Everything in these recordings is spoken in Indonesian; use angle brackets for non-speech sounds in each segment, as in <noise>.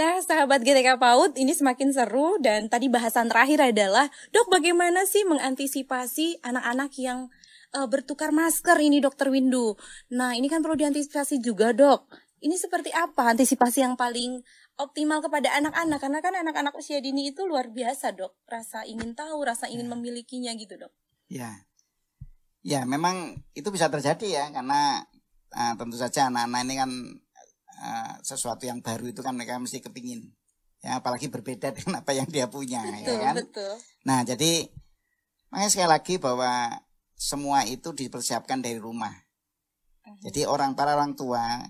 Nah, sahabat GTK PAUD, ini semakin seru dan tadi bahasan terakhir adalah, dok bagaimana sih mengantisipasi anak-anak yang uh, bertukar masker ini dokter Windu. Nah, ini kan perlu diantisipasi juga dok. Ini seperti apa antisipasi yang paling optimal kepada anak-anak? Karena kan anak-anak usia dini itu luar biasa dok. Rasa ingin tahu, rasa ingin ya. memilikinya gitu dok. Ya, ya memang itu bisa terjadi ya karena uh, tentu saja anak-anak ini kan uh, sesuatu yang baru itu kan mereka mesti kepingin. Ya apalagi berbeda <laughs> dengan apa yang dia punya ya betul, ya kan? betul. nah jadi makanya sekali lagi bahwa semua itu dipersiapkan dari rumah. Jadi orang para orang tua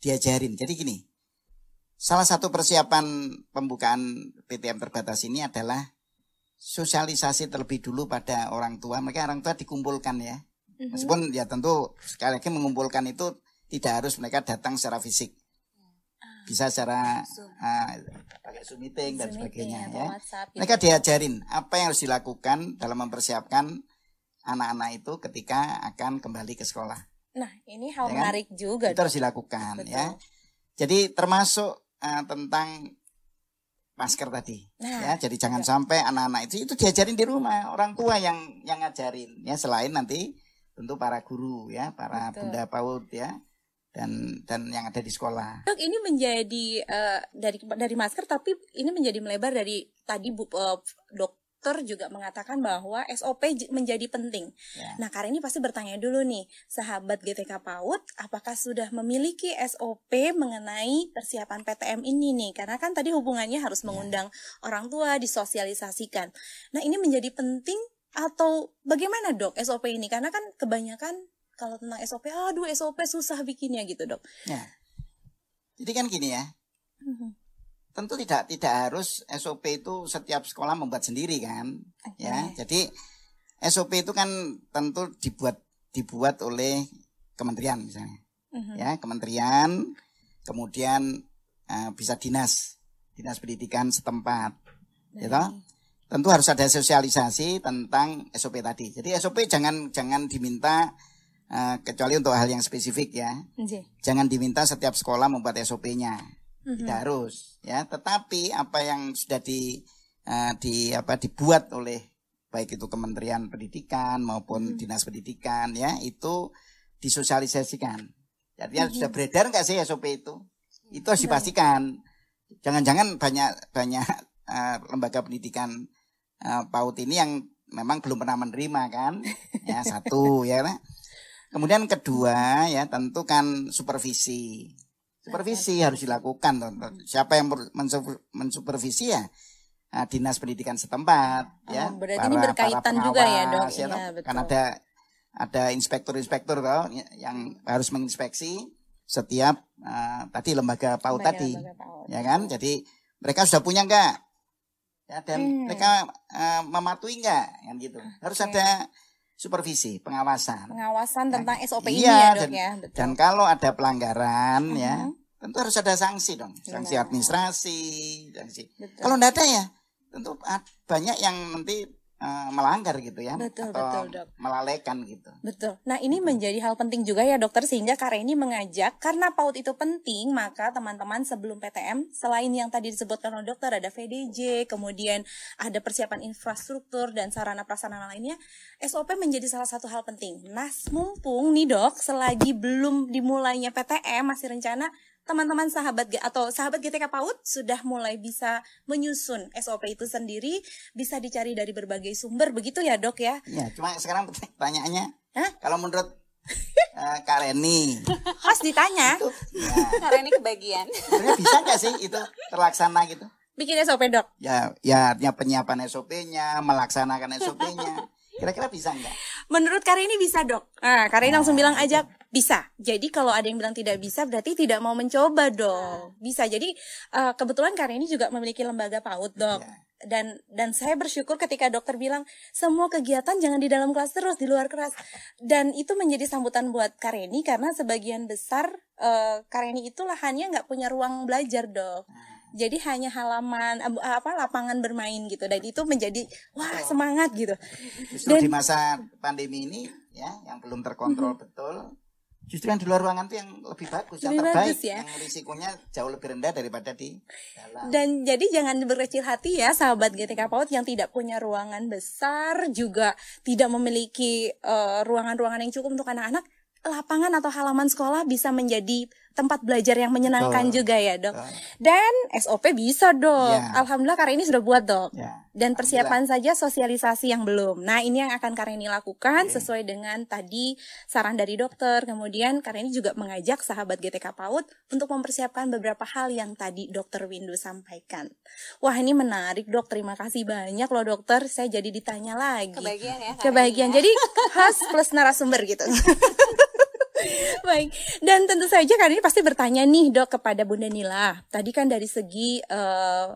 diajarin. Jadi gini salah satu persiapan pembukaan PTM terbatas ini adalah sosialisasi terlebih dulu pada orang tua. Mereka orang tua dikumpulkan ya. Uh-huh. meskipun ya tentu sekali lagi mengumpulkan itu tidak harus mereka datang secara fisik bisa secara uh, pakai zoom meeting dan sebagainya ya. WhatsApp, gitu. Mereka diajarin apa yang harus dilakukan dalam mempersiapkan anak-anak itu ketika akan kembali ke sekolah. Nah, ini hal ya kan? menarik juga. Itu harus dilakukan Betul. ya. Jadi termasuk uh, tentang masker tadi nah, ya. Jadi jangan ya. sampai anak-anak itu itu diajarin di rumah, orang tua yang yang ngajarin ya selain nanti tentu para guru ya, para Betul. bunda PAUD ya dan dan yang ada di sekolah. Dok, ini menjadi uh, dari dari masker tapi ini menjadi melebar dari tadi Bu uh, dokter juga mengatakan bahwa SOP menjadi penting. Ya. Nah, karena ini pasti bertanya dulu nih, sahabat GTK PAUD, apakah sudah memiliki SOP mengenai persiapan PTM ini nih? Karena kan tadi hubungannya harus ya. mengundang ya. orang tua, disosialisasikan. Nah, ini menjadi penting atau bagaimana dok SOP ini? Karena kan kebanyakan kalau tentang SOP, aduh SOP susah bikinnya gitu dok. Ya. Jadi kan gini ya, mm-hmm. tentu tidak tidak harus SOP itu setiap sekolah membuat sendiri kan, okay. ya. Jadi SOP itu kan tentu dibuat dibuat oleh kementerian misalnya, mm-hmm. ya kementerian, kemudian uh, bisa dinas dinas pendidikan setempat, gitu. Tentu harus ada sosialisasi tentang SOP tadi. Jadi SOP jangan jangan diminta Uh, kecuali untuk hal yang spesifik ya. Okay. Jangan diminta setiap sekolah membuat SOP-nya. Mm-hmm. Tidak harus ya, tetapi apa yang sudah di uh, di apa dibuat oleh baik itu Kementerian Pendidikan maupun mm-hmm. Dinas Pendidikan ya, itu disosialisasikan. Jadi mm-hmm. sudah beredar nggak sih SOP itu? Itu harus dipastikan. Jangan-jangan banyak banyak uh, lembaga pendidikan uh, PAUD ini yang memang belum pernah menerima kan? ya satu ya. Kan? Kemudian kedua ya tentu kan supervisi. Supervisi harus dilakukan. Siapa yang mensupervisi ya nah, dinas pendidikan setempat oh, ya. Berarti para, ini berkaitan para pengawas, juga ya dok. Ya, ya, betul. Kan ada ada inspektur-inspektur toh yang harus menginspeksi setiap uh, tadi lembaga PAUD tadi, lembaga ya kan? Jadi mereka sudah punya enggak? Ya, dan hmm. mereka uh, mematuhi enggak? Kan gitu. Harus okay. ada supervisi, pengawasan. Pengawasan tentang SOP iya, ini ya, Dok dan, ya. Betul. Dan kalau ada pelanggaran uh -huh. ya, tentu harus ada sanksi dong, sanksi administrasi, sanksi. Betul. Kalau tidak ada ya, tentu banyak yang nanti uh, melanggar gitu ya betul, atau betul, dok. melalaikan gitu. Betul. Nah, ini menjadi hal penting juga ya dokter sehingga karena ini mengajak karena PAUD itu penting, maka teman-teman sebelum PTM selain yang tadi disebutkan oleh dokter ada VDJ, kemudian ada persiapan infrastruktur dan sarana prasarana lainnya, SOP menjadi salah satu hal penting. Nah, mumpung nih Dok, selagi belum dimulainya PTM masih rencana teman-teman sahabat atau sahabat GTK PAUD sudah mulai bisa menyusun SOP itu sendiri, bisa dicari dari berbagai sumber, begitu ya dok ya? Ya, cuma sekarang pertanyaannya, Hah? kalau menurut uh, Kak Reni, host ditanya, itu, ya, Kak Reni kebagian. bisa nggak sih itu terlaksana gitu? Bikin SOP dok? Ya, ya artinya penyiapan SOP-nya, melaksanakan SOP-nya. Kira-kira bisa nggak? Menurut Kak Reni bisa dok. Nah, Kak Reni nah, langsung bilang aja bisa. Jadi kalau ada yang bilang tidak bisa berarti tidak mau mencoba dong. Bisa. Jadi uh, kebetulan karena ini juga memiliki lembaga PAUD dok. Yeah. Dan dan saya bersyukur ketika dokter bilang semua kegiatan jangan di dalam kelas terus di luar kelas. Dan itu menjadi sambutan buat Kareni karena sebagian besar uh, Kareni itu lahannya nggak punya ruang belajar dok. Jadi hanya halaman apa lapangan bermain gitu dan itu menjadi wah semangat gitu. Justru dan, di masa pandemi ini ya yang belum terkontrol mm -hmm. betul justru yang di luar ruangan itu yang lebih bagus, yang Lebih terbaik, bagus ya. yang risikonya jauh lebih rendah daripada di dalam. Dan jadi jangan berkecil hati ya sahabat GTK PAUD yang tidak punya ruangan besar juga tidak memiliki eh, ruangan-ruangan yang cukup untuk anak-anak. Lapangan atau halaman sekolah bisa menjadi tempat belajar yang menyenangkan Betul. juga ya dok. Betul. Dan SOP bisa dok. Ya. Alhamdulillah karena ini sudah buat dok. Ya. Dan persiapan saja sosialisasi yang belum. Nah ini yang akan Kareni lakukan sesuai dengan tadi saran dari dokter. Kemudian Kareni juga mengajak sahabat GTK PAUD untuk mempersiapkan beberapa hal yang tadi dokter Windu sampaikan. Wah ini menarik dok, terima kasih banyak loh dokter. Saya jadi ditanya lagi. Kebagian ya. Kebagian. Ya. Jadi host plus narasumber gitu. <laughs> <laughs> Baik, dan tentu saja kali ini pasti bertanya nih dok kepada Bunda Nila. Tadi kan dari segi eh,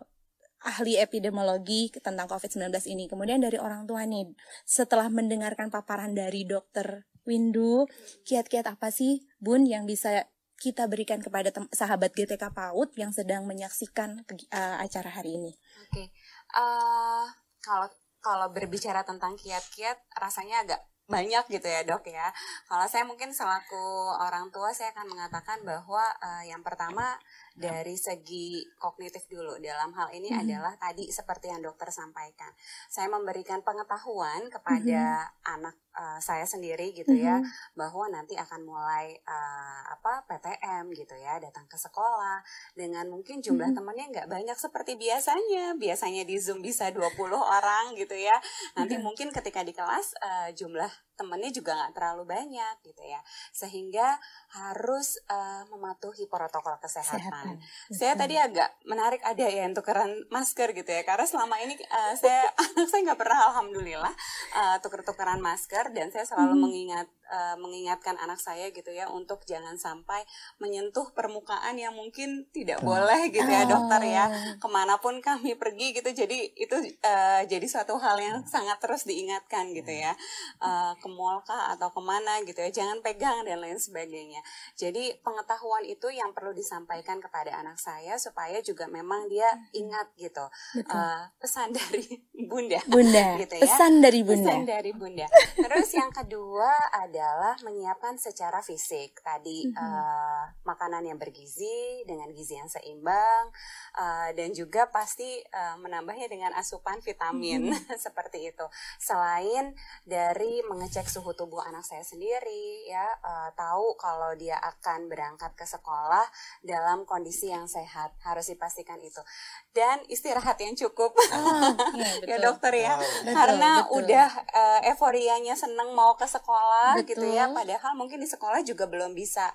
ahli epidemiologi tentang COVID-19 ini, kemudian dari orang tua nih, setelah mendengarkan paparan dari dokter Windu, kiat-kiat apa sih Bun yang bisa kita berikan kepada sahabat GTK PAUD yang sedang menyaksikan eh, acara hari ini? Oke. Eh, kalau kalau berbicara tentang kiat-kiat rasanya agak banyak gitu ya dok ya. Kalau saya mungkin selaku orang tua saya akan mengatakan bahwa eh, yang pertama dari segi kognitif dulu dalam hal ini Mhm. adalah tadi seperti yang dokter sampaikan. Saya memberikan pengetahuan kepada anak eh, saya sendiri gitu ya Mhm. bahwa nanti akan mulai eh, apa PTM gitu ya datang ke sekolah dengan mungkin jumlah Mhm. temannya nggak banyak seperti biasanya biasanya di zoom bisa 20 orang gitu ya nanti Mhm. mungkin ketika di kelas eh, jumlah temannya juga nggak terlalu banyak gitu ya sehingga harus eh, mematuhi protokol kesehatan saya Betul. tadi agak menarik ada ya tukeran masker gitu ya karena selama ini eh, saya <laughs> anak saya nggak pernah alhamdulillah eh, tuker-tukeran masker dan saya selalu Mhm. mengingat eh, mengingatkan anak saya gitu ya untuk jangan sampai menyentuh permukaan yang mungkin tidak Betul. boleh gitu ya dokter ya Oh. ke mana pun kami pergi gitu jadi itu eh, jadi suatu hal yang sangat terus diingatkan gitu ya Eh, ke mall kah atau ke mana gitu ya jangan pegang dan lain sebagainya jadi pengetahuan itu yang perlu disampaikan kepada anak saya supaya juga memang dia ingat gitu Betul. Eh, pesan dari <laughs> bunda Bunda, gitu ya. pesan dari Bunda. Pesan dari bunda. <laughs> Terus yang kedua adalah menyiapkan secara fisik tadi Mhm. eh, makanan yang bergizi dengan gizi yang seimbang eh, dan juga pasti eh, menambahnya dengan asupan vitamin <laughs> seperti itu. Selain dari mengecek suhu tubuh anak saya sendiri ya eh, tahu kalau dia akan berangkat ke sekolah dalam kondisi yang sehat harus dipastikan itu dan istirahat yang cukup Ah, <laughs> ya iya, betul. dokter ya Betul, karena betul. udah eh, euforianya seneng mau ke sekolah Betul. gitu ya padahal mungkin di sekolah juga belum bisa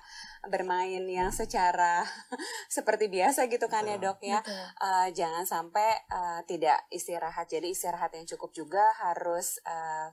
bermain yang secara <laughs> seperti biasa gitu kan ya dok ya. Betul. Eh, jangan sampai eh, tidak istirahat. Jadi istirahat yang cukup juga harus eh,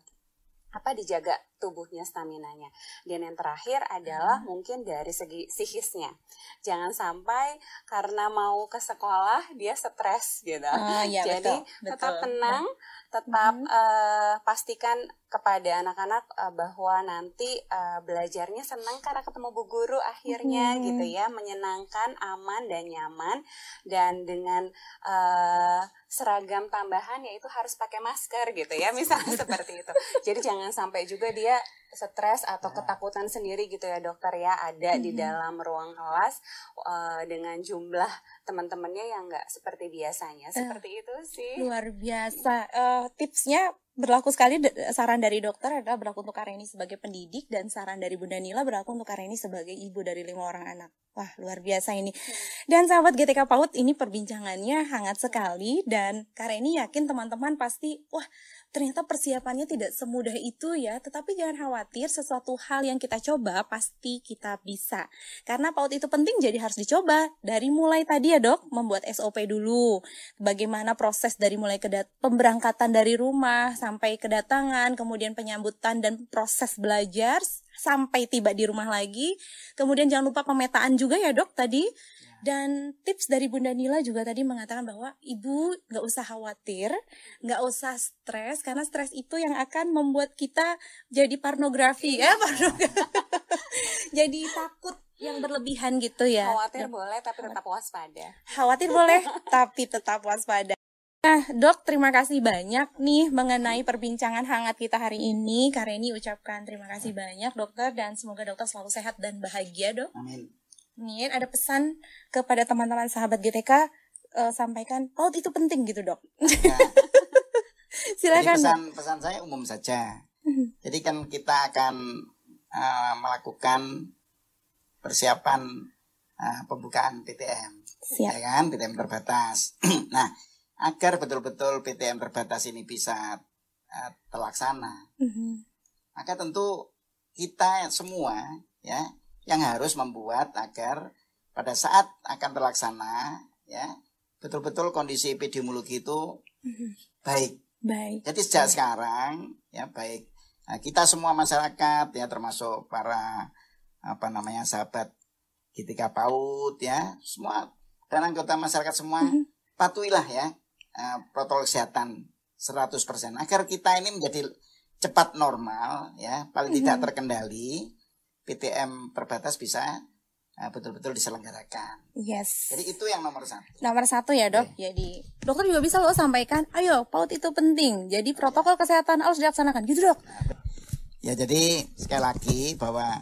apa dijaga tubuhnya staminanya. Dan yang terakhir adalah mungkin dari segi psikisnya. Jangan sampai karena mau ke sekolah dia stres gitu. Ah, iya, jadi betul, tetap betul. tenang tetap Mhm. eh, pastikan kepada anak-anak eh, bahwa nanti eh, belajarnya senang karena ketemu bu guru akhirnya Mhm. gitu ya menyenangkan aman dan nyaman dan dengan eh, seragam tambahan yaitu harus pakai masker gitu ya misalnya <laughs> seperti itu jadi jangan sampai juga dia stres atau Ya. ketakutan sendiri gitu ya dokter ya ada di Mhm. dalam ruang kelas eh, dengan jumlah teman-temannya yang nggak seperti biasanya seperti itu sih Luar biasa. Eh, tipsnya berlaku sekali saran dari dokter adalah berlaku untuk Kareni sebagai pendidik dan saran dari Bunda Nila berlaku untuk Kareni sebagai ibu dari lima orang anak. Wah, luar biasa ini. Dan sahabat GTK PAUD ini perbincangannya hangat sekali dan Kareni yakin teman-teman pasti wah, ternyata persiapannya tidak semudah itu ya. Tetapi jangan khawatir, sesuatu hal yang kita coba pasti kita bisa. Karena PAUD itu penting jadi harus dicoba. Dari mulai tadi ya, Dok, membuat SOP dulu bagaimana proses dari mulai kedat pemberangkatan dari rumah sampai kedatangan, kemudian penyambutan dan proses belajar sampai tiba di rumah lagi. Kemudian jangan lupa pemetaan juga ya dok tadi. Dan tips dari Bunda Nila juga tadi mengatakan bahwa ibu nggak usah khawatir, nggak usah stres karena stres itu yang akan membuat kita jadi pornografi ya, pornografi. <laughs> jadi takut yang berlebihan gitu ya. khawatir boleh tapi tetap waspada Khawatir boleh, tapi tetap waspada. Nah, dok, terima kasih banyak nih mengenai perbincangan hangat kita hari ini. Kareni ucapkan terima kasih banyak dokter dan semoga dokter selalu sehat dan bahagia dok. Amin. Amin. Ada pesan kepada teman-teman sahabat GTK uh, eh, sampaikan, oh itu penting gitu dok. Ya. <laughs> Silakan. Jadi pesan pesan saya umum saja. Mhm. Jadi kan kita akan uh, melakukan persiapan uh, pembukaan PTM, Siap. ya kan PTM terbatas. <clears throat> nah agar betul-betul PTM terbatas ini bisa uh, terlaksana. Mm-hmm. Maka tentu kita semua ya yang harus membuat agar pada saat akan terlaksana ya betul-betul kondisi epidemiologi itu mm-hmm. baik. Baik. Jadi sejak baik. sekarang ya baik nah, kita semua masyarakat ya termasuk para apa namanya sahabat GTK PAUD ya semua dan anggota masyarakat semua mm-hmm. patuhilah ya uh, protokol kesehatan 100% agar kita ini menjadi cepat normal ya paling mm -hmm. tidak terkendali PTM terbatas bisa uh, betul-betul diselenggarakan. Yes. Jadi itu yang nomor satu. Nomor satu ya dok. Okay. Jadi dokter juga bisa loh sampaikan, ayo paut itu penting. Jadi protokol kesehatan harus dilaksanakan gitu dok. Ya jadi sekali lagi bahwa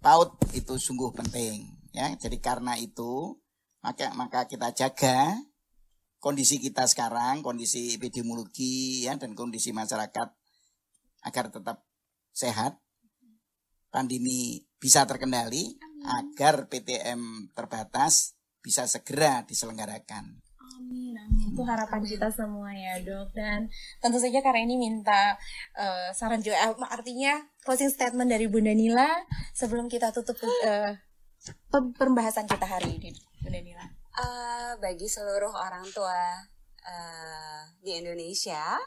paut itu sungguh penting ya. Jadi karena itu maka maka kita jaga kondisi kita sekarang, kondisi epidemiologi ya dan kondisi masyarakat agar tetap sehat, pandemi bisa terkendali, Amin. agar PTM terbatas bisa segera diselenggarakan. Amin, amin. Itu harapan kita semua ya dok. Dan tentu saja karena ini minta uh, saran juga, eh, artinya closing statement dari Bunda Nila sebelum kita tutup uh, pembahasan kita hari ini, Bunda Nila. Uh, bagi seluruh orang tua uh, di Indonesia,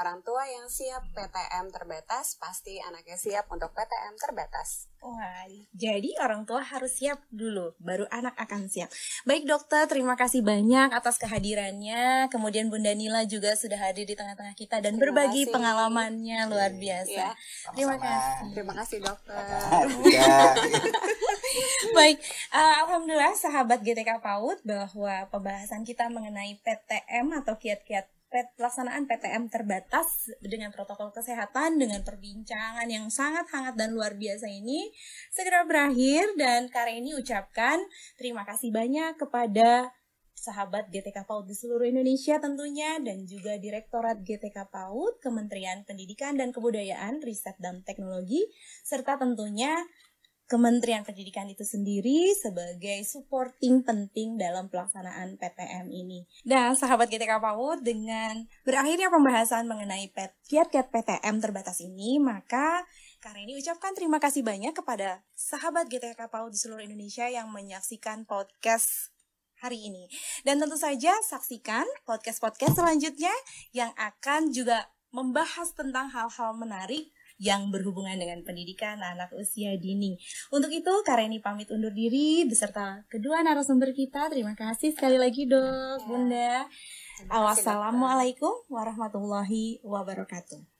orang tua yang siap PTM terbatas pasti anaknya siap untuk PTM terbatas. Wah, jadi orang tua harus siap dulu, baru anak akan siap. Baik dokter, terima kasih banyak atas kehadirannya. Kemudian Bunda Nila juga sudah hadir di tengah-tengah kita dan terima berbagi kasih. pengalamannya luar biasa. Ya. Terima kasih. Terima kasih dokter. <laughs> Baik, uh, alhamdulillah sahabat GTK PAUD bahwa pembahasan kita mengenai PTM atau kiat-kiat pelaksanaan PTM terbatas dengan protokol kesehatan dengan perbincangan yang sangat hangat dan luar biasa ini segera berakhir dan kali ini ucapkan terima kasih banyak kepada sahabat GTK PAUD di seluruh Indonesia tentunya dan juga Direktorat GTK PAUD, Kementerian Pendidikan dan Kebudayaan, Riset dan Teknologi serta tentunya Kementerian Pendidikan itu sendiri sebagai supporting penting dalam pelaksanaan PTM ini. Dan sahabat GTK PAUD dengan berakhirnya pembahasan mengenai kiat-kiat PTM terbatas ini, maka karena ini ucapkan terima kasih banyak kepada sahabat GTK PAUD di seluruh Indonesia yang menyaksikan podcast hari ini. Dan tentu saja saksikan podcast-podcast selanjutnya yang akan juga membahas tentang hal-hal menarik yang berhubungan dengan pendidikan anak usia dini. Untuk itu, Kareni pamit undur diri beserta kedua narasumber kita. Terima kasih sekali lagi dok, ya. Bunda. Wassalamualaikum warahmatullahi wabarakatuh.